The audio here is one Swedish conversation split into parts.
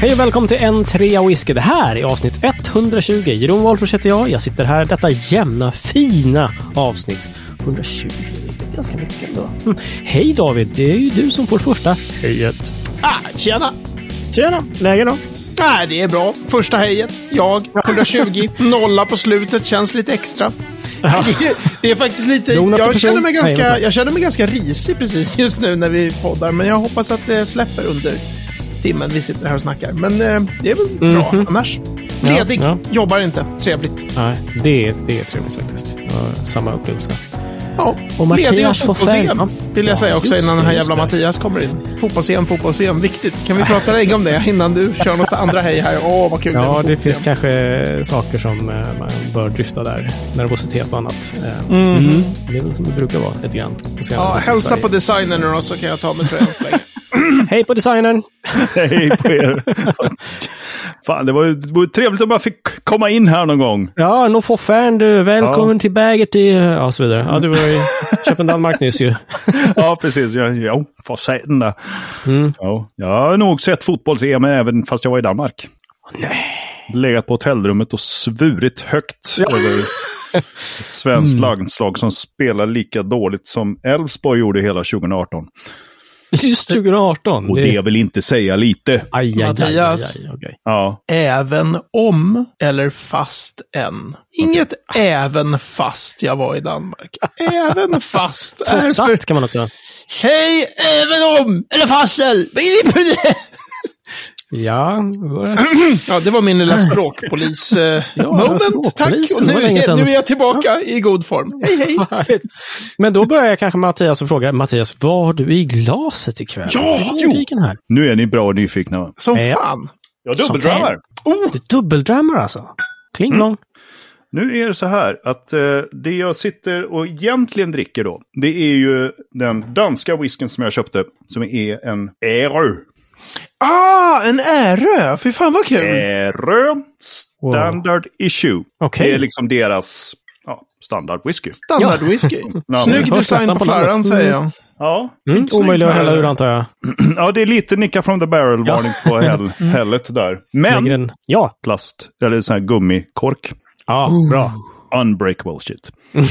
Hej och välkommen till en trea whisky. Det här är avsnitt 120. Jeroen Wolffers heter jag. Jag sitter här detta jämna, fina avsnitt. 120, det är ganska mycket ändå. Hm. Hej David, det är ju du som får första hejet. Ah, tjena! Tjena, läge då? Nej, det är bra. Första hejet. Jag, 120. Nolla på slutet. Känns lite extra. Det är, faktiskt lite... Jag känner, mig ganska, jag känner mig ganska risig precis just nu när vi poddar. Men jag hoppas att det släpper under timmen vi sitter här och snackar. Men eh, det är väl bra annars. Ja, Ledig. ja. Jobbar inte. Trevligt. Nej, det, det är trevligt faktiskt. Samma upplevelse. Ja, Och ledig Mattias får fotbolls-EM, fem. vill jag Ja, säga också innan det, den här jävla det. Mattias kommer in. Fotbolls-EM, fotbolls-EM. Viktigt. Kan vi prata länge om det innan du kör något andra hej här? Åh, vad kul Ja, med det finns kanske saker som eh, man bör dryfta där. Nervositet och annat. Eh, mm. Det är väl som det brukar vara lite grann. Ja, hälsa på designen nu då så kan jag ta mig tröjan så länge. Hej på designern! Hej på er! Fan, det var ju det var ju trevligt att bara fick komma in här någon gång. Ja, nå får fan du. Välkommen till bäget i... Ja, och så vidare. Ja, du var i Köpen Danmark nyss ju. Ja, precis. Ja, jo, för satan där. Mm. Ja, jag har nog sett fotbolls-EM även fast jag var i Danmark. Nej. Legat på hotellrummet och svurit högt över ett svenskt Mm. landslag som spelar lika dåligt som Elfsborg gjorde hela 2018. Just 2018. Och det vill inte säga lite. Aj, aj, aj, aj, Mattias. aj, okej. Ja, Även om eller fast än. Inget även fast jag var i Danmark. Även fast är Trots för att kan man också... Säg även om eller fast eller. Ja, Ja, det var min lilla språkpolis eh, Ja, moment. språkpolis, Tack. Och nu, är- nu är jag tillbaka i god form. Hej, hej. Men då börjar jag kanske Mattias och fråga. Mattias, vad har du i glaset ikväll? Ja, jo. nyfiken här. nu är ni bra och nyfikna. va? Som Ja. fan. Jag Som dubbeldrömmar. Oh, Du dubbeldrömmar alltså? Kling Mm. Nu är det så här att eh, det jag sitter och egentligen dricker då, det är ju den danska whisken som jag köpte, som är en Ärö. Ah, en ärö. Fy fan vad kul. Ärö Standard Issue. Okej. Det är liksom deras ja, standard whisky. Standard whisky. Ja, Snygg design på flarran säger jag. Ja, Mm, inte så omöjlig att hälla mer. ur antar jag. Ja, det är lite nicka from the barrel-varning på häll, hället där. Men en... Ja, plast, eller sån här gummikork. ja bra. Unbreakable shit. Mm,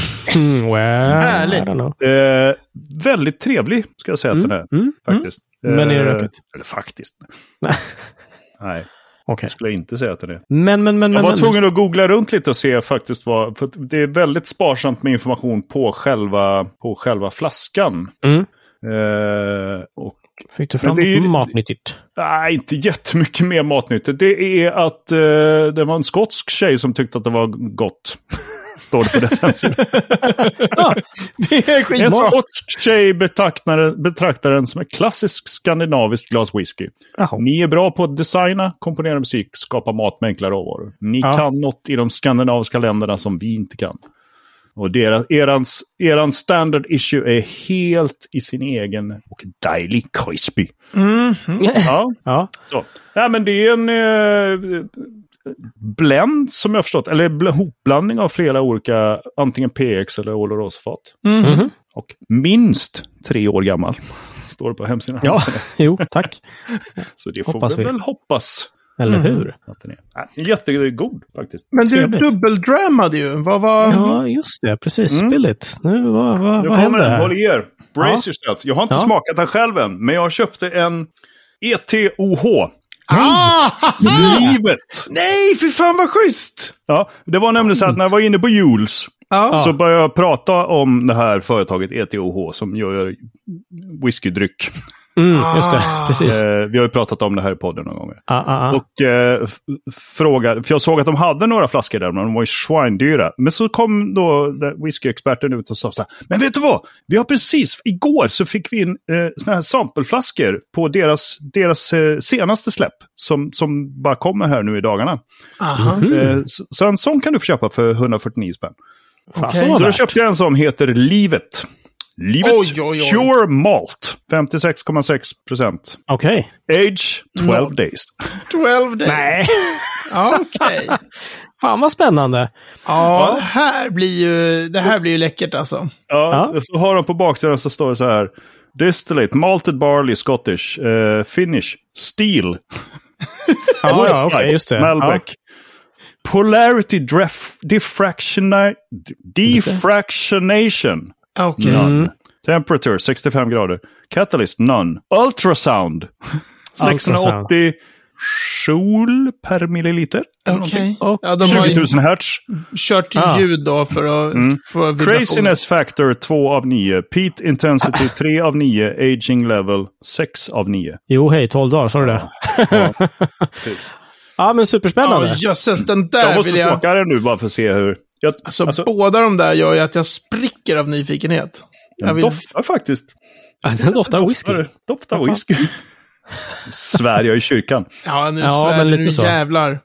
well, Härligt. I don't know. Eh, väldigt trevlig, ska jag säga att den är. mm, Faktiskt. Men är det Eh, rökigt? Eller faktiskt. Nej. Okej. skulle jag inte säga att den är. Men, men, men, Jag men. var men. tvungen att googla runt lite och se faktiskt vad... För det är väldigt sparsamt med information på själva, på själva flaskan. Mm. Eh, och, Fick du fram det är något matnyttigt? nej, inte jättemycket mer matnyttigt. Det är att eh, det var en skotsk tjej som tyckte att det var gott. Står det på dess hemsida. Det är En skitbra. skotsk tjej betraktar, betraktar den som ett klassiskt skandinaviskt glas whisky. Jaha. Ni är bra på att designa, komponera musik, skapa mat med enkla råvaror. Ni Ja. kan något i de skandinaviska länderna som vi inte kan. Och deras, erans, eran standard issue är helt i sin egen och dejlig crispy. Ja, Ja. så. Ja, men det är en eh, blend som jag har förstått, eller bl- hopblandning av flera olika, antingen PX eller Oloroso-fat. Mhm. Och minst tre år gammal. Står det på hemsidan. Ja, jo, tack. Så det får Hoppas vi. väl hoppas Eller hur? att den är. Ja, jättegod faktiskt. Men du dubbeldramade ju. Vad var... Ja, just det. Precis. Mm. Spill it. Nu, vad, vad, Nu vad kommer händer den, här? håll i er. Brace yourself. Jag har inte Ja. smakat den själv än, men jag köpte en ETOH. Ah! Livet! Nej, för fan vad schysst! Ja, det var nämligen så att när jag var inne på Jules Ja. så började jag prata om det här företaget ETOH som gör whiskydryck. Mm, just det. Ah. Precis. Eh, vi har ju pratat om det här i podden några gånger. Ah, ah, ah. Och eh, frågade, för jag såg att de hade några flaskor där, men de var ju svindyra. Men så kom då whiskyexperten ut och sa så här, men vet du vad? Vi har precis, igår så fick vi in eh, såna här sampleflaskor på deras, deras eh, senaste släpp, som, som bara kommer här nu i dagarna. Eh, så, så en sån kan du få köpa för 149 spänn. Vad Så då köpte jag en som heter Livet. Livet Oj, oj, oj. Pure Malt, 56,6 procent. Okej. Age 12 Malt. days. 12 days. Nej. Ja, Okej. Fan vad spännande. Ja, det här blir ju, det här blir ju läckert alltså. Ja, Ja. så har de på baksidan så står det så här. Distillate, malted barley, Scottish, eh, finish, steel. Ja, ja okej, just det. Malbec. Polarity dref- diffractioni- diffractionation. Okej. None. Temperature 65 grader. Catalyst none. Ultrasound. 680 joule per milliliter. Ja, de har 20 ju 000 hertz. kört Ah. ljud då för att få vibration. Craziness factor 2 av 9. Peat intensity 3 av 9. Aging level 6 av 9. Jo, hej, 12 dagar, sa du det? Ja, men superspännande. Ja, jösses, den Jag där måste vill jag... smaka den nu bara för att se hur... Jag, Alltså, alltså, båda de där gör ju att jag spricker av nyfikenhet. Jag den vill... doftar faktiskt. Ja, Den doftar whisky. Doftar, whisky. Svär jag i kyrkan. Ja, nu Ja, svär men lite nu så. jävlar.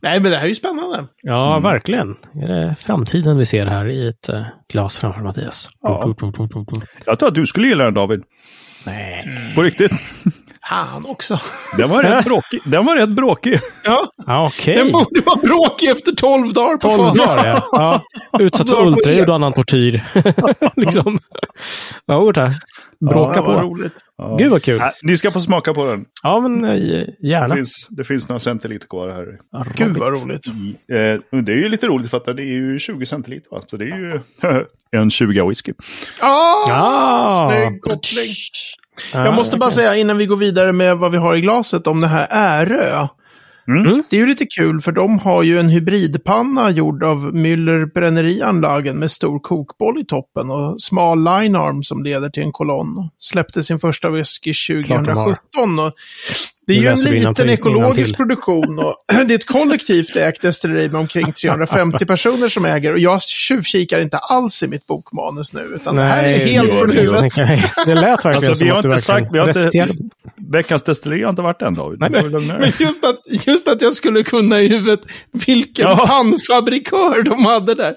Nej, men det här är ju spännande. Ja, verkligen. Är det framtiden vi ser här i ett eh, glas framför Mattias? Ja. Jag tror att du skulle gilla den David. Nej. På riktigt. Han också. Den var rätt bråkig. Den var rätt bråkig. Ja, Ja, okej. den borde vara bråkig efter 12 dagar på 12 fas. dagar, ja. ja. Utsatt för ultraljud och annan tortyr. liksom. Ja, ord här. Bråka Ja, vad på. roligt. Ja. Gud vad kul. Nej, Ni ska få smaka på den. Ja, men eh, Det gärna. finns, det finns några centiliter kvar här. Gud vad roligt. I, eh, det är ju lite roligt för att det är ju 20 centiliter. Va? Så det är ju en 20 whisky. Ah, Ah. snygg koppling. Ja, Jag måste bara säga innan vi går vidare med vad vi har i glaset om det här Ärö. Mm. Det är ju lite kul för de har ju en hybridpanna gjord av Müller Brennerianlagen med stor kokboll i toppen och smal linearm som leder till en kolonn. Släppte sin första whisky Klart de har. 2017. Och det är Nu ju en liten ekologisk produktion och det är ett kollektivt ägt destilleri med omkring 350 personer som äger. Och jag tjuvkikar inte alls i mitt bokmanus nu, utan det här är Nej, helt det- från det- huvudet. Det lät verkligen Alltså, vi har inte sagt- vi har inte-. Veckans destilleri har inte varit än David. Nej. Men just att, just att jag skulle kunna i huvudet vilken Ja. pannfabrikör de hade där.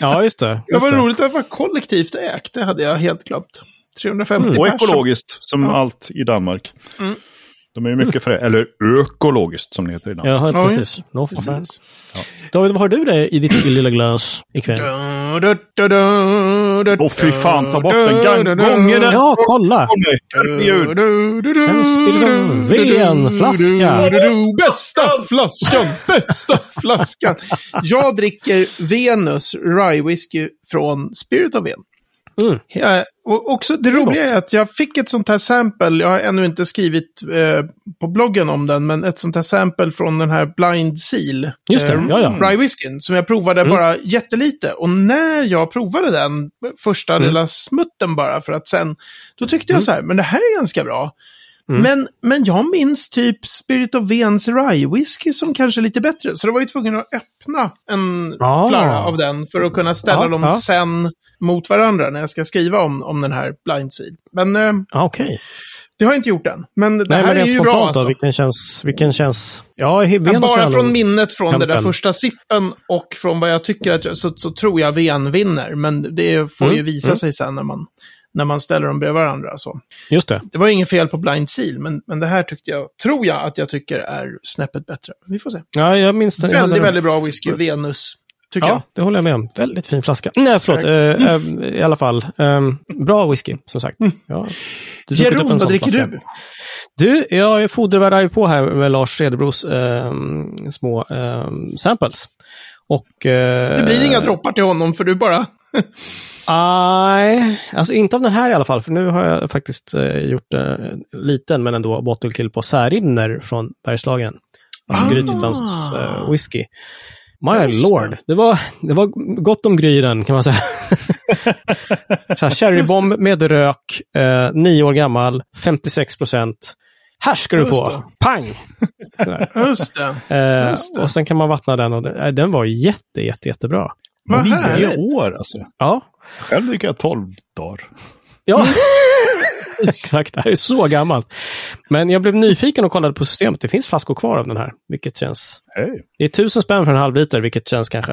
Ja, just det. Det Just var det. roligt att det var kollektivt ägt, det hade jag helt glömt. 350 Mm. Och personer. ekologiskt, som allt i Danmark. Mm. De är ju mycket för det. Eller ökologiskt, som det heter i Danmark. Jag hör Ja, precis. No Precis. offense. David, vad har du det i ditt lilla glas ikväll? Åh, fy fan, ta bort den. Gången. Ja, kolla! En Spiroven-flaska. Bästa flaskan! Bästa flaskan! Jag dricker Venus Rye Whisky från Spirit of Ven. Mm. Ja, och också det roliga är att jag fick ett sånt här sample, jag har ännu inte skrivit eh, på bloggen om den, men ett sånt här sample från den här Blind Seal. Just det, eh, ja, ja. Rye whiskyn, som jag provade Mm. bara jättelite. Och när jag provade den, första Mm. lilla smutten bara, för att sen, då tyckte jag så här, men det här är ganska bra. Mm. Men, men jag minns typ Spirit of Vens Rye Whisky som kanske lite bättre. Så då var jag tvungen att öppna en Ah. flarra av den för att kunna ställa Ja, dem ja. sen mot varandra när jag ska skriva om, om den här Blind Seed. Men eh, Ja, Okej. det har jag inte gjort än. Men det Nej, här men är ju bra då, alltså. vilken känns... Vilken känns... Ja, Venus bara från minnet från det där Kampen. första sippen och från vad jag tycker att jag, så, så tror jag Ven vinner. Men det får Mm, ju visa mm. sig sen när man, när man ställer dem bredvid varandra. Så. Just det. Det var inget fel på Blind Seal, men, men det här tyckte jag, tror jag att jag tycker är snäppet bättre. Vi får se. Ja, jag minns den. jag hade Väldigt, väldigt bra whisky, Venus, tycker Ja, det håller jag med om. Väldigt fin flaska. Nej, förlåt. Eh, eh, I alla fall. ehm, bra whisky, som sagt. Ja. Du jag. Jeroen, en vad dricker flaska. du? Du, jag fodervärdar ju på här med Lars Cederbros ehm, små ehm, samples. Och... eh, Det blir inga droppar till honom, för du bara... Nej, alltså inte av den här i alla fall. För nu har jag faktiskt eh, gjort eh, liten, men ändå bottle kill på Särimner från Bergslagen. Alltså Ah. Grythyttans eh, whisky. My lord, det var, det var gott om gry i den kan man säga. Så här, Cherrybomb med rök, eh, nio år gammal, 56 procent. Här ska du få! det. Pang! Just det. Eh, Just det. och sen kan man vattna den och den, eh, den var jätte, jätte, jättebra. Vad härligt. år alltså. Ja, Själv dricker jag 12 dagar. Ja, exakt. Det här är så gammalt. Men jag blev nyfiken och kollade på systemet. Det finns flaskor kvar av den här, vilket känns... Hej. Det är tusen spänn för en halv liter, vilket känns kanske...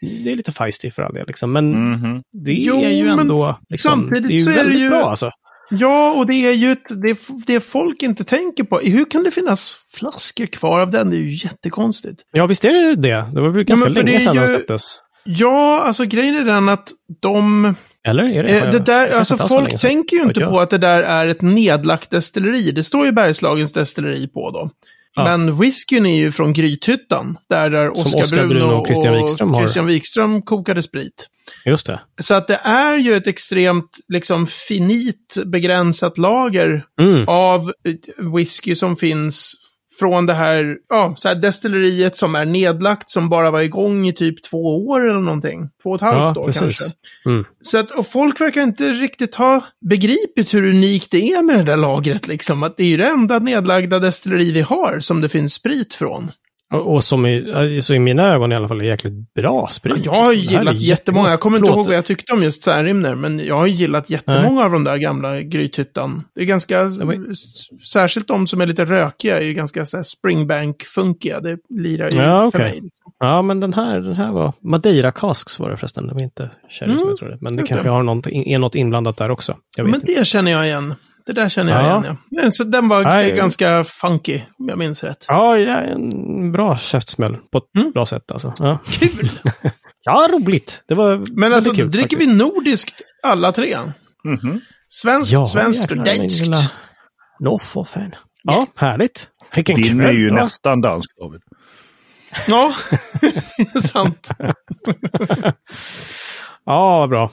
Det är lite feisty för all del, liksom. Men Mhm. det Jo, är ju ändå... Liksom, samtidigt det är ju så är det väldigt ju- bra alltså. Ja, och det är ju ett, det, det folk inte tänker på. Hur kan det finnas flaskor kvar av den? Det är ju jättekonstigt. Ja, visst är det det. Det var väl ganska för länge det sedan den ju- släpptes. Ja, alltså grejen är den att de... Eller? Är det, Eh, det där, alltså folk tänker ju inte på att det där är ett nedlagt destilleri. Det står ju Bergslagens destilleri på då. Ja. Men whiskyn är ju från Grythyttan. Där, där Oskar Oskar Bruno, och Christian Wikström har- Christian Wikström kokade sprit. Just det. Så att det är ju ett extremt liksom finit begränsat lager Mm. av eh, whisky som finns från det här, ja, så här destilleriet som är nedlagt som bara var igång i typ två år eller någonting. Två och ett halvt Ja, år precis. kanske. Mm. Så att, och folk verkar inte riktigt ha begripit hur unikt det är med det där lagret liksom. Att det är ju det enda nedlagda destilleri vi har som det finns sprit från. Och, och som i, så i mina ögon i alla fall är jäkligt bra sprit. Jag har liksom. Det gillat jättemånga, jag kommer inte Förlåt. ihåg vad jag tyckte om just Särimner, men jag har gillat jättemånga av de där gamla Grythyttan. Det är ganska, var- särskilt de som är lite rökiga är ju ganska så här Springbank-funkiga. Det lirar ju Ja, för okej. mig. Liksom. Ja, men den här, den här var Madeira Casks var det förresten. Det var inte sherry som Mm, jag trodde. Men det kanske det. har något, är något inblandat där också. Men inte. det känner jag igen. Det där känner jag Ja. igen, ja. Men, så den var Nej. ganska funky, om jag minns rätt. Ja, ja, en bra käftsmäll på ett Mm. bra sätt alltså. Ja, Kul! ja roligt. Det var Men alltså, kul, dricker faktiskt. vi nordiskt alla tre? Mhm. Svenskt, Ja, svenskt och jäklar, min danskt. lilla Norfolk-fan. Ja, härligt. Fick en Din är kväll, ju va? nästan dansk, David. Ja, är sant. Ja, bra.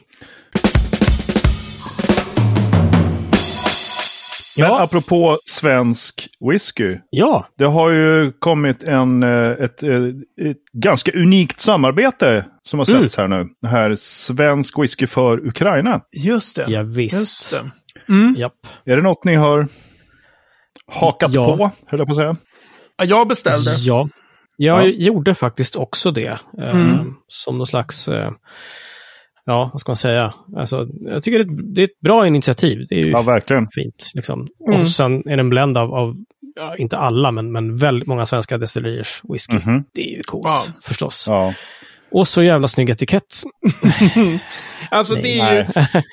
Men Ja, apropå svensk whisky. ja. Det har ju kommit en, eh, ett, eh, ett ganska unikt samarbete som har släppts Mm. här nu. Det här svensk whisky för Ukraina. Just det. Ja, Just visst. det. Mm. Japp. Är det något ni har hakat Ja. på, höll jag på att säga? Ja, jag beställde. Ja. Jag Ja. gjorde faktiskt också det. eh, Mm. Som någon slags, eh, ja, vad ska man säga? Alltså, jag tycker det är, ett, det är ett bra initiativ. Det är ju Ja, verkligen. fint. Liksom. Mm. Och sen är det en blend av, av ja, inte alla, men, men väldigt många svenska destilleriers whisky. Mhm. Det är ju coolt, Ja. förstås. Ja. Och så jävla snygg etikett. Alltså Nej. det är ju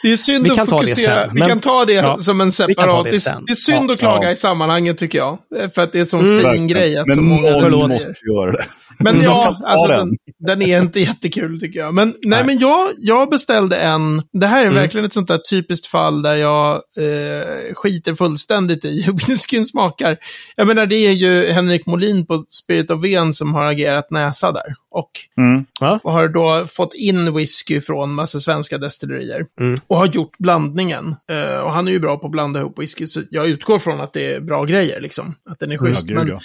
det är synd att fokusera. sen, vi men- kan ta det Ja, som en separat. det Det, är- sen. det är synd Ja, att klaga ja. i sammanhanget tycker jag. För att det är så Mm. fin Verkligen. grej att Men så många måste göra det. Men ja, alltså den. den, den är inte jättekul tycker jag. Men, nej, Nej. men jag, jag beställde en, det här är Mm. verkligen ett sånt där typiskt fall där jag eh, skiter fullständigt i hur whiskyn smakar. Jag menar, det är ju Henrik Molin på Spirit of Ven som har agerat näsa där. Och Mm. och har då fått in whisky från massa svenska destillerier. Mm. Och har gjort blandningen. Eh, och han är ju bra på att blanda ihop whisky, så jag utgår från att det är bra grejer liksom. Att den är Ja, schysst. gud, men, ja.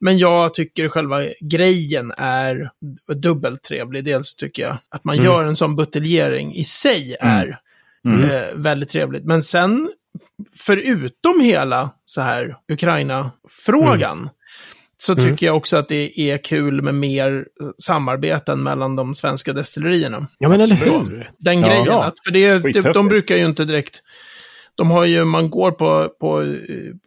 Men jag tycker själva grejen är dubbelt trevlig. Dels tycker jag att man Mm. gör en sån buteljering i sig är Mm. eh, väldigt trevligt. Men sen, förutom hela så här Ukraina-frågan, så Mm. tycker jag också att det är kul med mer samarbeten mellan de svenska destillerierna. Ja, men eller hur? Den Ja. grejen, Ja. att, för det, det, de brukar ju inte direkt... De har ju, man går på, på eh,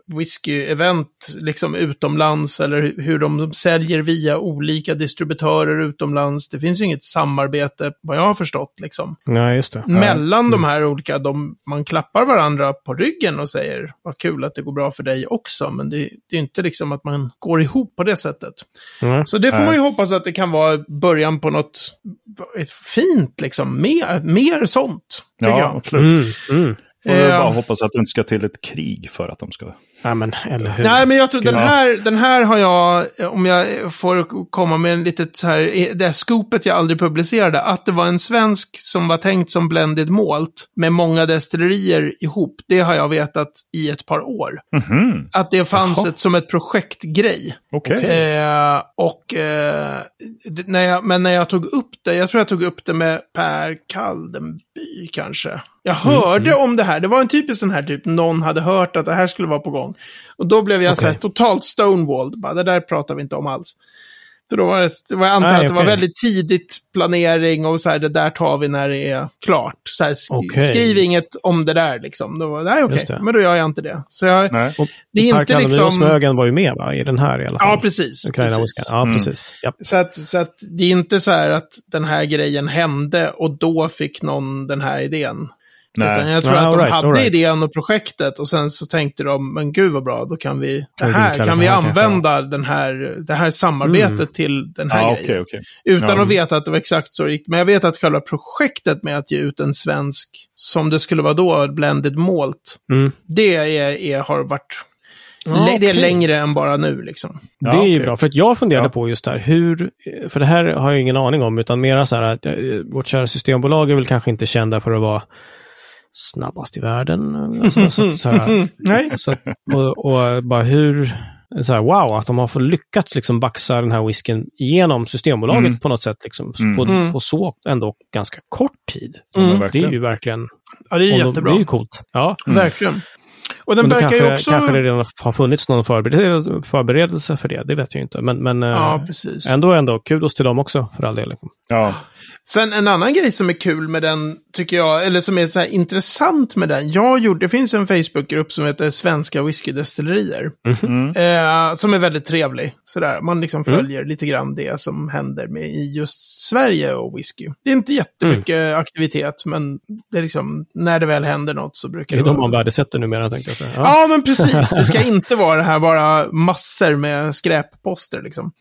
whisky-event liksom utomlands eller hu- hur de säljer via olika distributörer utomlands. Det finns ju inget samarbete, vad jag har förstått, liksom. Nej, just det. Mellan de här olika, de, man klappar varandra på ryggen och säger vad kul att det går bra för dig också. Men det, det är inte liksom att man går ihop på det sättet. Mm. Så det får Nej. man ju hoppas att det kan vara början på något ett fint, liksom. Mer, mer sånt, Ja, jag. absolut. Mm. Mm. Vi Eh, bara hoppas att det inte ska till ett krig för att de ska... Ja, men eller hur? Nej, men jag tror den här, den här har jag, om jag får komma med en litet så här, det här scoopet jag aldrig publicerade, att det var en svensk som var tänkt som blended malt med många destillerier ihop. Det har jag vetat i ett par år. Mhm, Att det fanns ett som ett projektgrej. Okej. Eh, och, eh, när jag, men när jag tog upp det, jag tror jag tog upp det med Per Kaldenby kanske. Jag hörde om det här, det var en typisk sån här typ, någon hade hört att det här skulle vara på gång. Och då blev jag så här totalt stonewalled, bara, det där pratar vi inte om alls. För då var det, var, jag antar Nej, att det var okej. väldigt tidigt planering och så här, det där tar vi när det är klart. Så här, sk- Okej. Skriv inget om det där liksom. Då var det, nej okej, men då gör jag inte det. Så jag, Nej. Och det är Per inte Kallenby och liksom... Smögen var ju med va? i den här i alla fall. Ja, precis. Ukraina precis. Ja, Mm. precis. Ja. Så att, så att det är inte så här att den här grejen hände och då fick någon den här idén. Nej. Utan jag tror Nej, att de right, hade right. idén och projektet och sen så tänkte de, men gud vad bra, då kan vi, det här, kan vi kanske, använda den här, det här samarbetet Mm. till den här Ja, grejen. okej, okej. Utan Ja. att veta att det var exakt så det gick. Men jag vet att själva projektet med att ge ut en svensk, som det skulle vara då, blended malt, Mm. det är, är, har varit, Ja, det är längre än bara nu liksom. Ja, det är ju okej. bra, för att jag funderade Ja. på just det här, hur, för det här har jag ingen aning om, utan mera så här att eh, vårt kära systembolag är väl kanske inte kända för att vara snabbast i världen. Alltså, så, så här, Nej. så, och, och bara hur, så här, wow, att de har fått lyckats liksom baxa den här whiskyn genom Systembolaget Mm. på något sätt, liksom, Mm. på, Mm. på så ändå ganska kort tid. Mm. Det är ju verkligen, Ja, det är jättebra. det är ju coolt. Ja. Verkligen. Och den verkar kanske, ju också... kanske det redan har funnits någon förberedelse, förberedelse för det, det vet jag inte. Men, men eh, Ja, precis. ändå, ändå, kudos till dem också för all del. liksom. Ja. Sen en annan grej som är kul med den, tycker jag, eller som är så här intressant med den. Jag gjorde, det finns en Facebookgrupp som heter Svenska Whiskydestillerier. Mm. Eh, som är väldigt trevlig. Sådär. Man liksom Mm. följer lite grann det som händer med i just Sverige och whisky. Det är inte jättemycket Mm. aktivitet, men det är liksom, när det väl händer något så brukar Det är det de vara... man värdesätter numera, tänkte jag säga. Ja. Ja, men precis. Det ska inte vara det här bara massor med skräpposter liksom.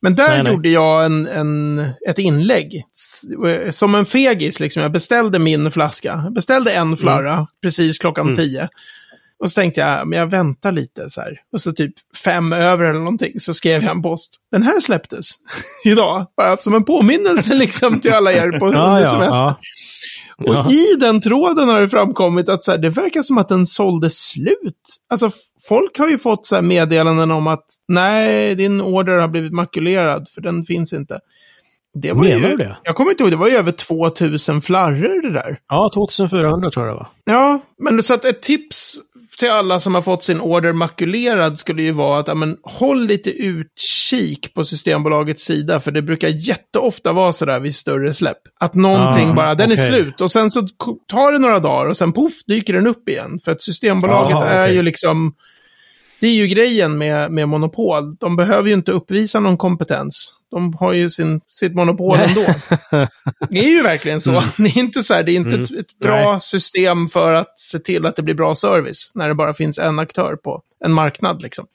Men där Nej, nej. gjorde jag en, en, ett inlägg. S- Som en fegis liksom. Jag beställde min flaska. Jag beställde en flarra precis klockan Mm. tio. Och så tänkte jag, men jag väntar lite så här. Och så typ fem över eller någonting så skrev jag en post. Den här släpptes idag. Bara som en påminnelse liksom till alla er på Ja, under ja, ja. Och i den tråden har det framkommit att så här, det verkar som att den sålde slut. Alltså folk har ju fått så här meddelanden om att nej, din order har blivit makulerad för den finns inte. Det var Menar ju, det? Jag kommer inte ihåg, det var ju över 2000 flarror det där. ja, 2400 tror jag det var. Ja, men så att ett tips till alla som har fått sin order makulerad skulle ju vara att ja, men, håll lite utkik på Systembolagets sida, för det brukar jätteofta vara sådär vid större släpp. Att någonting Ah, bara, den är okej. slut och sen så tar det några dagar och sen poff dyker den upp igen. För att Systembolaget Aha, är okej. ju liksom, det är ju grejen med, med monopol. De behöver ju inte uppvisa någon kompetens. De har ju sin, sitt monopol Nej. ändå. Det är ju verkligen så. Det är inte så här, det är inte Mm. ett, ett bra Nej. system för att se till att det blir bra service. När det bara finns en aktör på en marknad liksom.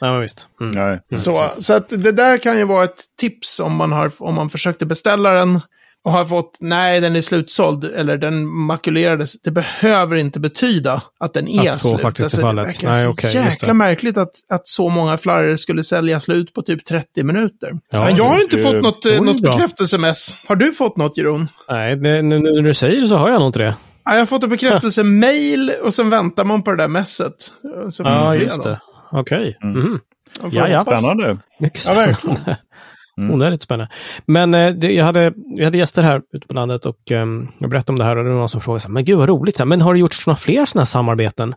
Ja, men visst. Mm. Nej. Så, så att det där kan ju vara ett tips om man, har, om man försökte beställa den och har fått, nej den är slutsåld eller den makulerades. Det behöver inte betyda att den är Att så slut. faktiskt är det fallet. verkar Nej, just jäkla det. märkligt att, att så många flarror skulle sälja slut på typ 30 minuter. Ja, Men jag har det- inte det- fått något, det eh, något bekräftelse-mess. Har du fått något, Jeroen? Nej, det, nu, nu när du säger det så har jag nog inte det. Ja, jag har fått en bekräftelse-mail och sen väntar man på det där messet. Så får man Ja, se just då. det. Okej. Mm. Mhm. Man får Ja, ja. Spännande. Mycket Ja, verkligen. Mm. Oh, Onödigt spännande. Men eh, det, jag, hade, jag hade gäster här ute på landet och eh, jag berättade om det här och det var någon som frågade så här, men gud vad roligt, så här, men har det gjorts några fler sådana här samarbeten?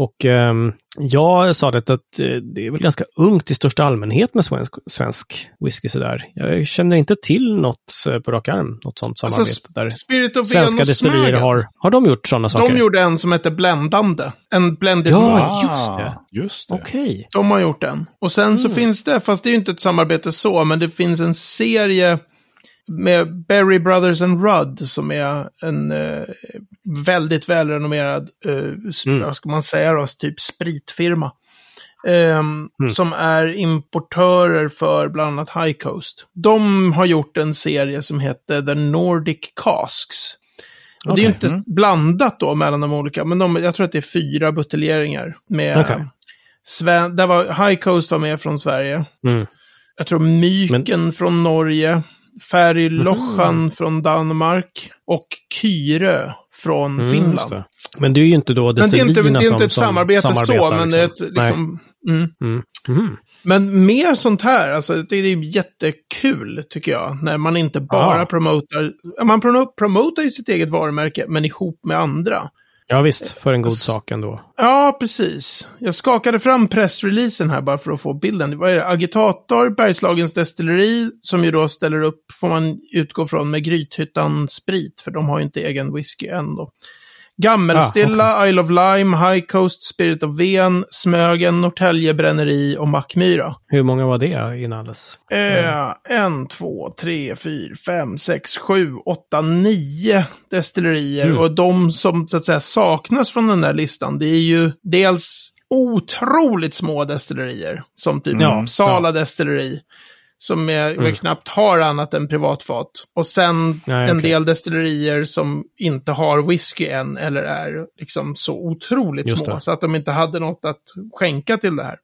Och ehm, jag sa det att eh, det är väl ganska ungt i största allmänhet med svensk, svensk whisky sådär. Jag känner inte till något eh, på rak arm, något sånt Alltså, samarbete där Spirit of svenska destillerier har, har de gjort sådana saker? De gjorde en som hette Bländande. En blended Ja, malt. just det. Ah, Just det. Okej. De har gjort den. Och sen så Mm. finns det, fast det är ju inte ett samarbete så, men det finns en serie med Berry Brothers and Rudd som är en eh, väldigt välrenommerad, eh, Mm. vad ska man säga då, typ spritfirma. Ehm, Mm. Som är importörer för bland annat High Coast. De har gjort en serie som heter The Nordic Casks. Och Det är ju inte Mm. blandat då mellan de olika, men de, jag tror att det är fyra buteljeringar. Med Okej. Sven, där var High Coast var med från Sverige. Mm. Jag tror Myken från Norge. Färglochan från Danmark. Och Kyre från Mm, Finland. det. Men det är ju inte då Men det är inte, det är som inte ett som samarbete så, men det är ett liksom... Mm. Mm. Mhm. Men mer sånt här, alltså det är ju jättekul tycker jag. När man inte bara Ja. promotar, man promo- promotar ju sitt eget varumärke, men ihop med andra. Ja visst, för en god Alltså- sak ändå. Ja, precis. Jag skakade fram pressreleasen här bara för att få bilden. Vad är det? Agitator, Bergslagens destilleri, som ju då ställer upp, får man utgå från, med Grythyttan Sprit, för de har ju inte egen whisky än då. Gammelstilla, Isle of Lime, High Coast, Spirit of Ven, Smögen, Norrtälje Bränneri och Mackmyra. Hur många var det inalles? Eh, en, två, tre, fyra, fem, sex, sju, åtta, nio destillerier. Mm. Och de som så att säga saknas från den där listan, det är ju dels otroligt små destillerier. Som typ Ja, Sala destilleri. Som är, Mm. knappt har annat än privatfat. Och sen Nej, en okej. del destillerier som inte har whisky än eller är liksom så otroligt Just små. det. Så att de inte hade något att skänka till det här.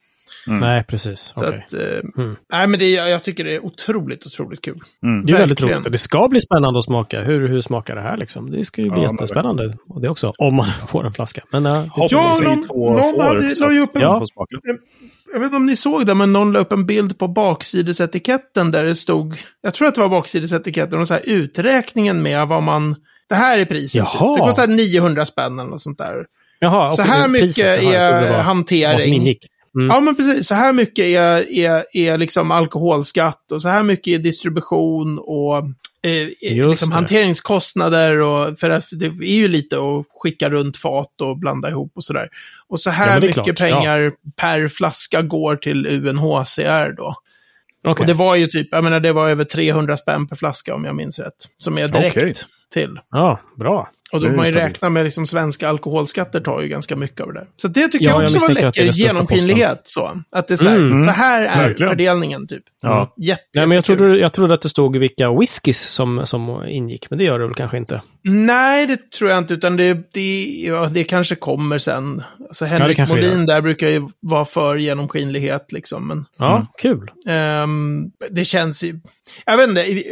Nej, precis. Okej. att, eh, Mm. nej, men det, jag tycker det är otroligt, otroligt kul. Mm. Det är väldigt roligt. Det ska bli spännande att smaka. Hur, hur smakar det här liksom? Det ska ju bli Ja, jättespännande. Och det också, om man får en flaska. Men, äh, Ja, vi någon- någon får, hade- la ju upp en- Ja. Jag vet inte om ni såg det, men någon la upp en bild på baksidesetiketten där det stod, jag tror att det var baksidesetiketten, och så här uträkningen med vad man, det här är priset. Jaha. Det kostar 900 spänn eller något sånt där. Jaha, Så här mycket priset, är hantering. Mm. Ja, men precis. Så här mycket är, är, är liksom alkoholskatt och så här mycket är distribution och eh, Just liksom hanteringskostnader. Och, för att det är ju lite att skicka runt fat och blanda ihop och sådär. Och så Ja, här är mycket klart, ja. pengar per flaska går till UNHCR då. Okej. Och det var ju typ, jag menar det var över 300 spänn per flaska om jag minns rätt. Som är direkt Okej. till. Ja, bra. Och då får man ju räkna med liksom svenska alkoholskatter tar ju ganska mycket av det där. Så det tycker Ja, jag jag också var det är läcker genomskinlighet. Så. Att det är så här, Mm. så här är Verkligen. fördelningen typ. Ja. Jätte, Nej, men jag trodde, jag trodde att det stod vilka whiskys som, som ingick, men det gör det väl kanske inte. Nej, det tror jag inte, utan det, det, ja, det kanske kommer sen. Alltså Henrik det Molin där brukar ju vara för genomskinlighet liksom. Men Ja, Mm. kul. ehm, det känns ju... Jag vet inte,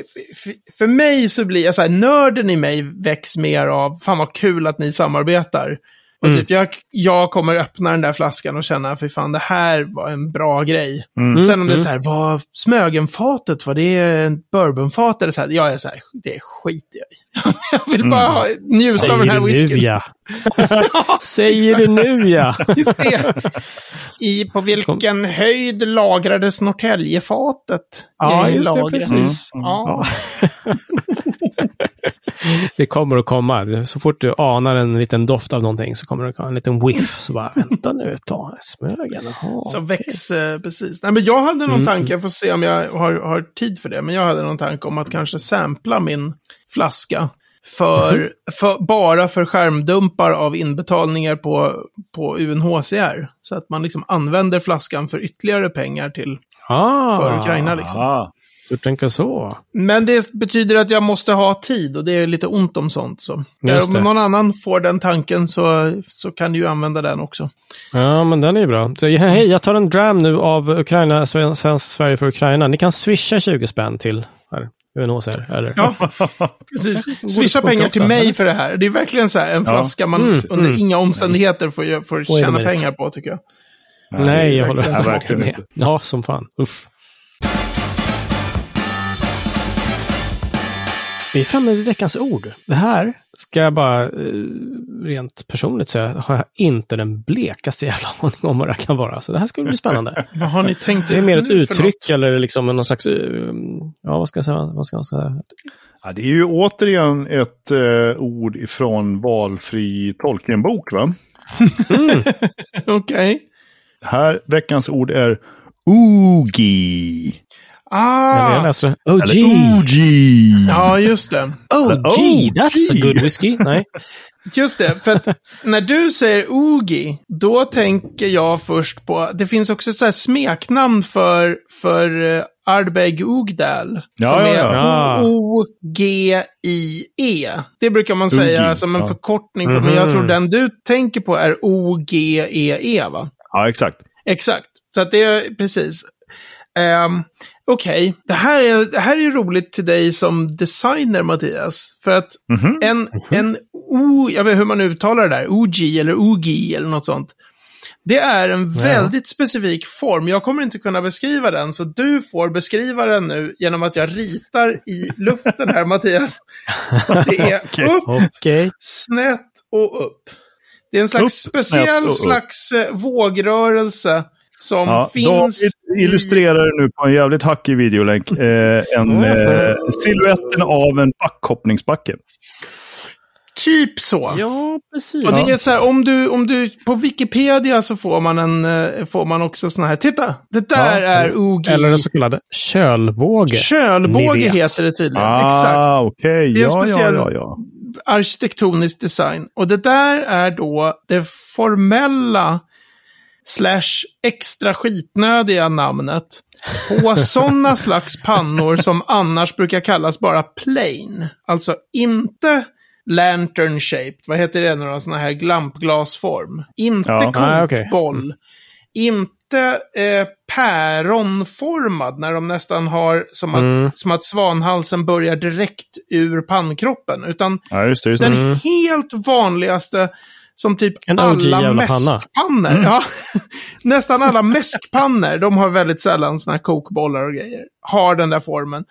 för mig så blir jag så här, nörden i mig väcks mer av, fan vad kul att ni samarbetar. Och Mm. typ, jag, jag kommer öppna den där flaskan och känna, för fan det här var en bra grej. Mm. Sen om det är mm. så här, var Smögenfatet, var det en bourbonfat eller så här? Jag är så här, det skiter jag i. jag vill bara ha- njuta av den här Mm. Säger du nu whiskyn. ja. Säger du nu ja. Just det. I, på vilken höjd lagrades Norrtäljefatet? Ja, just det, lagret? precis. Mm. Ja. Det kommer att komma. Så fort du anar en liten doft av någonting så kommer det komma en liten whiff. Så bara, vänta nu ett tag. Smögen, jaha. Så okej. väx, eh, precis. Nej, men jag hade någon Mm. tanke, jag får se om jag har, har tid för det, men jag hade någon tanke om att kanske sampla min flaska. För, Mhm. för, bara för skärmdumpar av inbetalningar på, på UNHCR. Så att man liksom använder flaskan för ytterligare pengar till Ah, för Ukraina liksom. Ah. Du tänker så. Men det betyder att jag måste ha tid och det är lite ont om sånt. Så. Just om det. någon annan får den tanken så, så kan du ju använda den också. Ja, men den är bra. Hej, jag tar en dram nu av Ukraina, Sven- Svensk Sverige för Ukraina. Ni kan swisha 20 spänn till här, UNHCR. Eller? Ja, precis. Swisha pengar till mig för det här. Det är verkligen så här en Ja. flaska man Mm, under mm. inga omständigheter får, får tjäna pengar på, tycker jag. Nej, jag håller verkligen med. Ja, som fan. Uff. Vi är framme vid veckans ord. Det här ska jag bara eh, rent personligt säga, har jag inte den blekaste jävla aning om vad det kan vara. Så det här ska bli spännande. Vad har ni tänkt Det är mer ett uttryck något? eller liksom någon slags, eh, ja vad ska jag säga, vad ska jag säga? Ja, det är ju återigen ett eh, ord ifrån valfri Tolkienbok, va? Okej. Här, veckans ord är Oogie. Ah, läser OG. Oogie. ja just det. OG, OG. that's a good whiskey. Nej. Just det, för att när du säger Oogie, då tänker jag först på, det finns också ett så här smeknamn för, för uh, Ardbeg Ogdal. Ja, som ja, är ja. O-G-I-E. Det brukar man säga Oogie, som en ja. förkortning, för, men jag Mhm. tror den du tänker på är O-G-E-E, va? Ja, exakt. Exakt. Så att det är precis. Um, Okej, det, här är, det här är roligt till dig som designer, Mattias. För att Mhm. en, en O, jag vet hur man uttalar det där, OG eller OG eller något sånt. Det är en Ja. väldigt specifik form. Jag kommer inte kunna beskriva den, så du får beskriva den nu genom att jag ritar i luften här, Mattias. Det är upp, Okej. snett och upp. Det är en slags Upp, speciell slags eh, vågrörelse som Ja, finns David illustrerar nu på en jävligt hackig videolänk eh, en, eh, siluetten av en backhoppningsbacke. typ så. Ja, precis. Och det är så här, om du, om du, på Wikipedia så får man en, eh, får man också sån här, titta, det där Ja. är OG. Eller en så kallad kölbåge. Kölbåge heter det tydligen, Ah, exakt. okej. Det är en Ja, ja, speciell- ja, ja. Arkitektonisk design. Och det där är då det formella slash extra skitnödiga namnet på sådana slags pannor som annars brukar kallas bara plain. Alltså inte lantern shaped, vad heter det, några sådana här glampglasform. Inte Ja. Ah, okej. kokboll. Inte eh, päronformad när de nästan har som att, Mm. som att svanhalsen börjar direkt ur pannkroppen. Utan Ja, just det. Just det. den helt vanligaste som typ En alla mäskpannor. Ja, nästan alla mäskpannor, de har väldigt sällan såna här kokbollar och grejer. Har den där formen.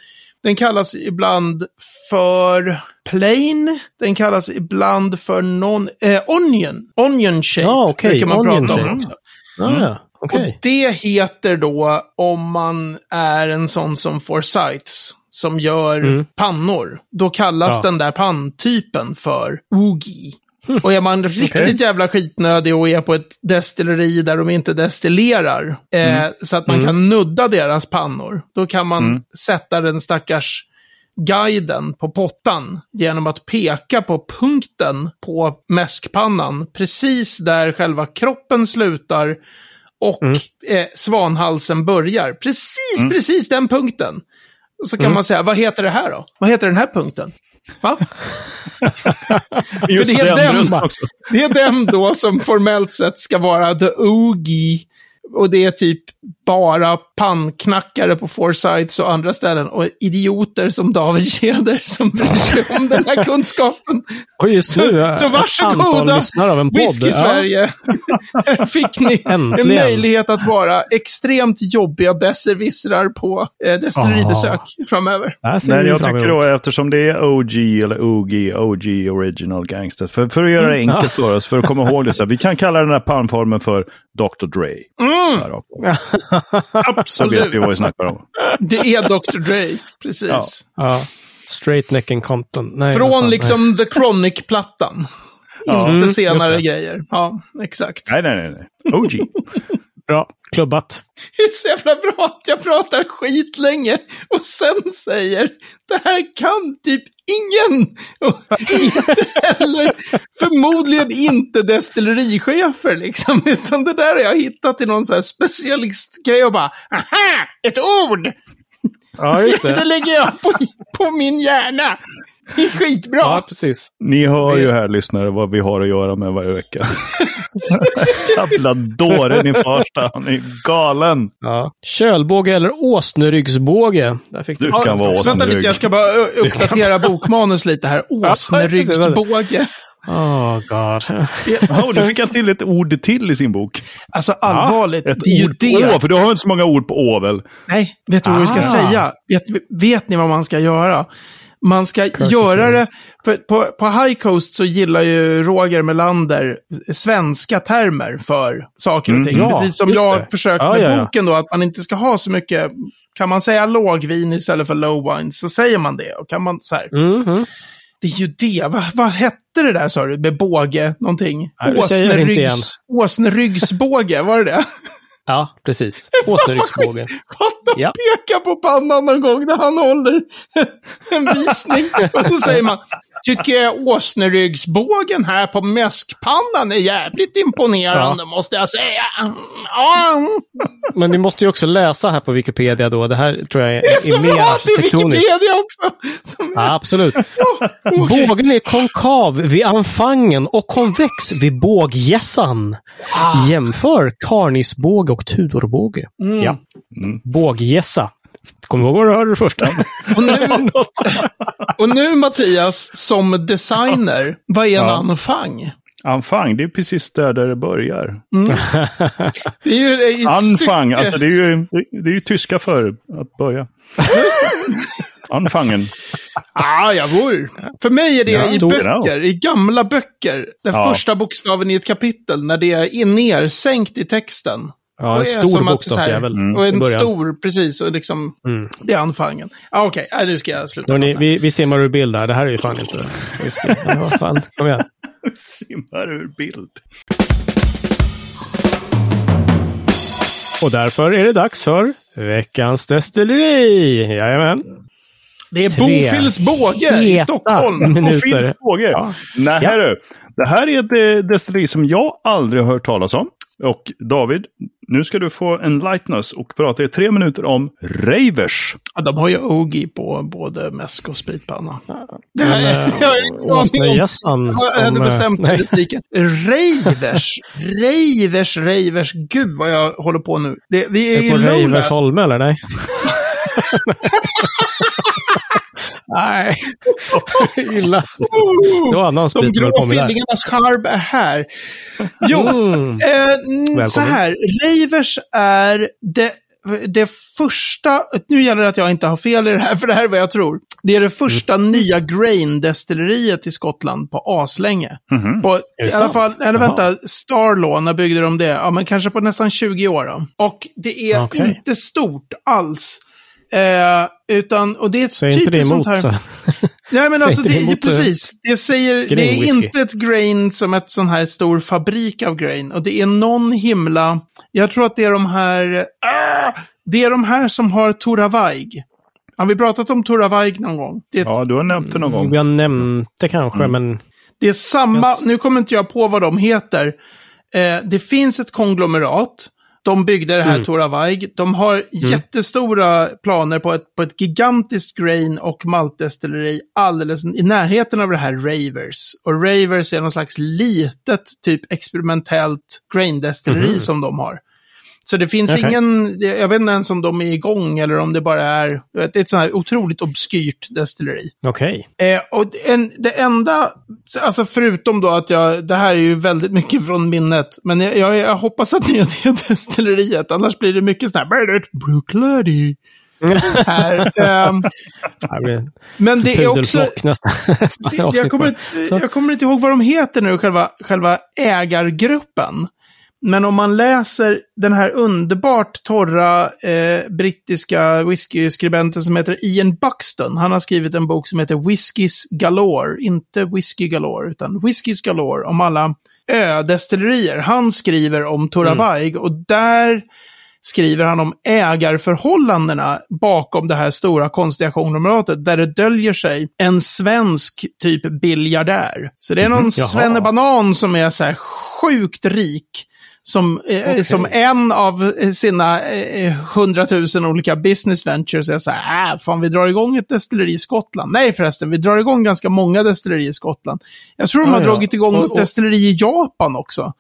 Den kallas ibland för plain. Den kallas ibland för non, eh, onion. Onion shape Ja, okej, brukar man onion prata om shape. också. Ah, ja, okej. Och det heter då om man är en sån som Forsyths som gör Mm. pannor. Då kallas Ja. den där panntypen för Oogie. Och är man riktigt Okej. jävla skitnödig och är på ett destilleri där de inte destillerar, eh, så att man Mm. kan nudda deras pannor, då kan man Mm. sätta den stackars guiden på pottan genom att peka på punkten på mäskpannan, precis där själva kroppen slutar och Mm. eh, svanhalsen börjar. Precis, precis den punkten. Och så kan Mm. man säga, vad heter det här då? Vad heter den här punkten? Va? Just det är den. Det är den då som formellt sett ska vara the Oogie. Och det är typ bara pannknackare på Forsyths och andra ställen. Och idioter som David Keder som bryr sig om den här kunskapen. Och just nu, Så- så varsågoda, antal lyssnare av en podd. Whisky Ja. Sverige. Fick ni en Äntligen. möjlighet att vara extremt jobbiga besserwissrar på eh, destilleribesök framöver. Ser Men vi jag tycker då, eftersom det är OG eller OG, OG Original Gangster, för, för att göra det Mm. enkelt för oss, för att komma ihåg det, så här, vi kan kalla den här pannformen för Dr. Dre. Där uppe. Så vet Absolut. vi vad vi snackar om. Det är Dr. Dre, precis. Ja. Ja. Straight neck and Compton. Nej, Från fan, liksom The Chronic-plattan. Ja. Inte Mm, senare grejer. Ja, exakt. Nej, nej, nej. nej. OG. Bra. Klubbat. Det är så jävla bra att jag pratar skit länge och sen säger det här kan typ ingen. Och inte heller, förmodligen inte destillerichefer liksom. Utan det där har jag hittat i någon så här specialistgrej och bara, aha, ett ord! Ja, just Det det. lägger jag på, på min hjärna. Det är skitbra. Ja, precis. Ni hör ju här lyssnare vad vi har att göra med varje vecka. Jävla dåren i första. Han är galen. Ja. Kölbåge eller åsneryggsbåge. Där fick du. Du kan vara Vänta lite, jag ska bara uppdatera bokmanus lite här. Åsneryggsbåge. Oh god. Oh, du fick han till ett ord till i sin bok. Alltså allvarligt, Ett det är ju ord det. på Å, för du har inte så många ord på Å väl? Nej, vet du vad vi ska Ah. säga? Vet, vet ni vad man ska göra? Man ska göra det, på, på, på High Coast så gillar ju Roger Melander svenska termer för saker och Mm. ting. Ja, Precis som jag det. försökt Ja, med ja, boken då, att man inte ska ha så mycket, kan man säga lågvin istället för low wine så säger man det. Och kan man så här, Mhm. det är ju det, Va, vad hette det där sa du, med båge någonting? Åsneryggs, åsneryggsbåge, var det det? Ja, precis. Åsneryggsbåge. Fatta Ja. peka på pannan någon gång när han håller en visning. Och så säger man, tycker jag åsneryggsbågen här på mäskpannan är jävligt imponerande, måste jag säga. Ja, Men ni måste ju också läsa här på Wikipedia då. Det här tror jag är, är är mer arkitektoniskt. Wikipedia också. Som, Ja, absolut. okej. Bågen är konkav vid anfangen och konvex vid båggässan. Jämför karnisbåge och tudorbåge. Mm. Ja. Båggässa. Du ihåg vad du hörde det första? Och, nu, och nu Mattias, som designer, vad är en Ja. anfang? Anfang, det är precis där, där det börjar. Det är ju Anfang, stycke- alltså det är, ju, det är ju tyska för att börja. Anfangen. Ah, jawohl. För mig är det Ja, i böcker, i gamla böcker. Den Ja. första bokstaven i ett kapitel, när det är nersänkt i texten. Ja, en stor bokstavsjävel. Mm. Och en stor, precis. Och liksom, Mm. det är anfangen. Ah, Okej, okay. nu ska jag sluta. Hörrni, prata. vi, vi simmar ur bild här. Det här är ju fan inte vad fan, kom igen. Simmar ur bild. Och därför är det dags för veckans destilleri. Jajamän. Det är Tre Bofils båge i Stockholm. Phils frågor. Ja. Nej, Ja. du. Det här är ett eh, destilleri som jag aldrig har hört talas om. Och David, nu ska du få en lightness och prata i tre minuter om Ravers. Ja, de har ju Ogi på både mäsk och spritpanna. Det här, eh, jag hade eh, bestämt repliken. Ravers. Ravers, Ravers. Gud vad jag håller på nu. Det, vi är Är i på Lowland. Reiversholme eller? Nej. Nej. Illa. Det var annan De grå på tvillingarnas charm är här. Jo, Mm. eh, mm, så här. Ravers är det, det första, nu gäller det att jag inte har fel i det här, för det här är vad jag tror. Det är det första Mm. nya grain-destilleriet i Skottland på aslänge. Mhm. På, det I alla fall, eller Jaha. vänta, Starlaw, när byggde de det? Ja, men kanske på nästan 20 år då. Och det är Okej. inte stort alls. Eh, utan, och det är ett Säg inte det emot. sånt här... Så. Nej, men alltså, det, det är emot, precis. Det säger, det är whisky. inte ett grain som ett sån här stor fabrik av grain. Och det är någon himla, jag tror att det är de här, ah, det är de här som har Toravaig. Har vi pratat om Toravaig någon gång? Det är, Ja, du har nämnt det någon gång. Vi har nämnt det kanske, men det är samma, Yes. nu kommer inte jag på vad de heter. Eh, det finns ett konglomerat. De byggde det här Mm. Toravaig. De har jättestora planer på ett, på ett gigantiskt grain och maltdestilleri alldeles i närheten av det här Ravers. Och Ravers är någon slags litet, typ experimentellt graindestilleri Mhm. som de har. Så det finns Okej. ingen, jag vet inte ens om de är igång eller om det bara är, vet, ett sånt här otroligt obskyrt destilleri. okej. Eh, och en, det enda, alltså förutom då att jag, det här är ju väldigt mycket från minnet, men jag, jag, jag hoppas att det är det destilleriet, annars blir det mycket sån här, Brooklady. här. blir men det är också, nästa, nästa jag, kommer, jag kommer inte ihåg vad de heter nu, själva, själva ägargruppen. Men om man läser den här underbart torra eh, brittiska whiskyskribenten som heter Ian Buxton. Han har skrivit en bok som heter Whiskys Galore. Inte Whisky Galore, utan Whiskys Galore. Om alla ödestillerier. Han skriver om Toravaig och där skriver han om ägarförhållandena bakom det här stora konstiga konglomeratet, där det döljer sig en svensk typ biljardär. Så det är någon jaha. svennebanan som är så här sjukt rik. Som, eh, Okej. som en av eh, sina eh, hundratusen olika business ventures är så här, äh, fan vi drar igång ett destilleri i Skottland. Nej förresten, vi drar igång ganska många destillerier i Skottland. Jag tror de Ah, har ja. dragit igång Och- ett destilleri i Japan också.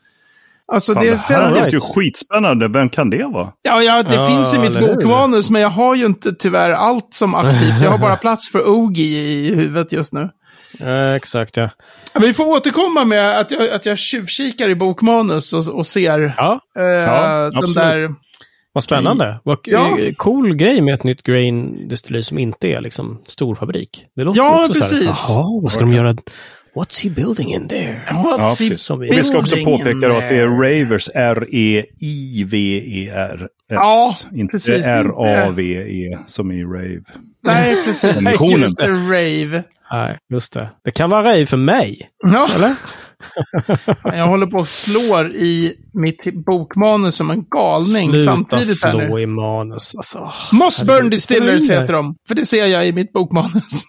Alltså Fan, det det är här väldigt... låter ju skitspännande. Vem kan det vara? Ja, ja, det Ja, finns i mitt bokmanus, men jag har ju inte tyvärr allt som aktivt. Jag har bara plats för Ogi i huvudet just nu. Eh, exakt, ja. Vi får återkomma med att jag, att jag tjuvkikar i bokmanus och, och ser Ja, eh, Ja, den absolut. där... vad spännande. Vad Ja. eh, cool grej med ett nytt grain destilleri som inte är liksom storfabrik. Det låter Ja, också så här, precis. Jaha, vad ska de göra? What's he building in there? What's Ja, he. Som vi- ska också påpeka då att det är? Ravers, E R-E-I-V-E-R-S. Ja, inte precis. R-A-V-E som i Rave. Nej, precis. Just det, rave. Nej, just det. Det kan vara rej för mig, Ja, eller? jag håller på och slår i mitt bokmanus som en galning Sluta samtidigt här nu. slå i manus. Alltså, Mossburn Distillers heter de, för det ser jag i mitt bokmanus.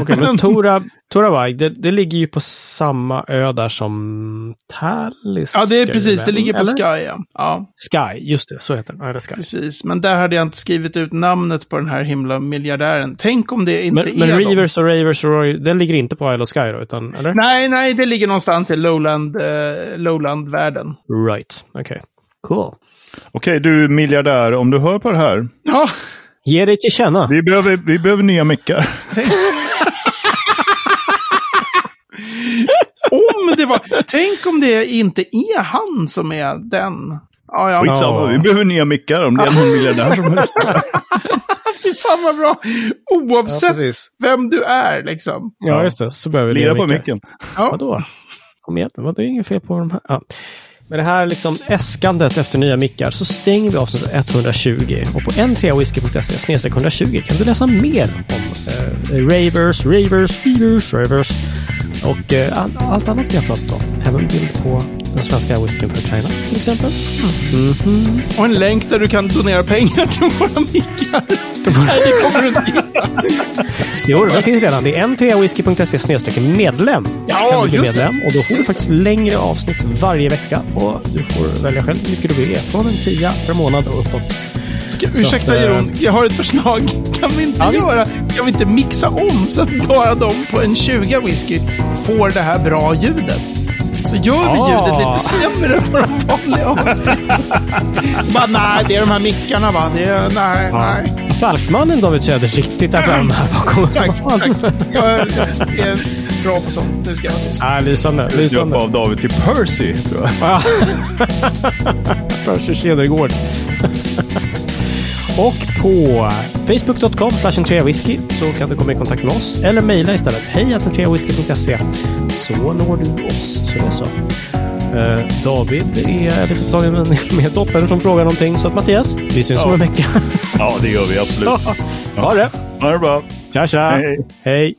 Okej, men Tora, Toravai, det, det ligger ju på samma ö där som Tallis. Ja, det är precis. Det ligger på eller? Sky, ja. ja. Sky, just det. Så heter den. Ja, det Sky. Precis. Men där hade jag inte skrivit ut namnet på den här himla miljardären. Tänk om det inte Men, men är dem. Reavers och Ravers och Roy, den ligger inte på Isle of Sky då, utan, eller? Nej, nej, det ligger någonstans i Lowland, eh, Lowland-världen. Right, okej. Cool. Okej, du miljardär, om du hör på det här. Ja, Ge dig till känna. Vi behöver, vi behöver nya mickar. tänk... om det var... Tänk om det inte är han som är den. Ja, ja. Skitsamma, Ja. vi behöver nya mickar om det är någon miljardär som lyssnar. Fy fan vad bra. Ja, Oavsett precis. vem du är, liksom. Ja, just det. Så behöver vi Lira nya på mickar. micken. Ja. Vadå? Kom igen, vad- det är inget fel på de här. Ja. Med det här liksom äskandet efter nya mickar så stänger vi avsnitt 120. Och på n3whisky.se 120 kan du läsa mer om eh, ravers, ravers, reavers, ravers och eh, allt annat vi har pratat om. Även bild på den svenska whiskyn för China till exempel. Mm. Mm. Och en länk där du kan donera pengar till våra mickar. Nej, det kommer du inte. Jo, det finns redan. Det är n3whisky.se medlem. Ja, kan du bli just det. medlem. Och då får du faktiskt längre avsnitt varje vecka. Och du får välja själv hur mycket du vill. Från en tia per månad och uppåt. Ursäkta att, eh, Jeroen, jag har ett förslag. Kan vi inte Ja, göra, kan vi inte mixa om så att bara de på en 20 whisky får det här bra ljudet? Så gör vi Ah. ljudet lite sämre på de vanliga avsnitten. Bara nej, det är de här mickarna va? Det är, nej, nej. Affärsmannen David Söder riktigt där framme här bakom. Tack, tack. Jag är bra på sånt. Nu ska jag vara tyst. Ja, lysande. Döpa lysande. av David till Percy, tror jag. Ja. Percy Cedergård. Och på facebook.com slash whisky så kan du komma i kontakt med oss eller mejla istället. Hej så når du oss. Så det är så. Eh, David är lite tagen med, med dottern som frågar någonting. Så att Mattias, vi syns om Ja. en vecka. Ja, det gör vi absolut. ha det! Ha det bra. Tja tja! Hej. Hej.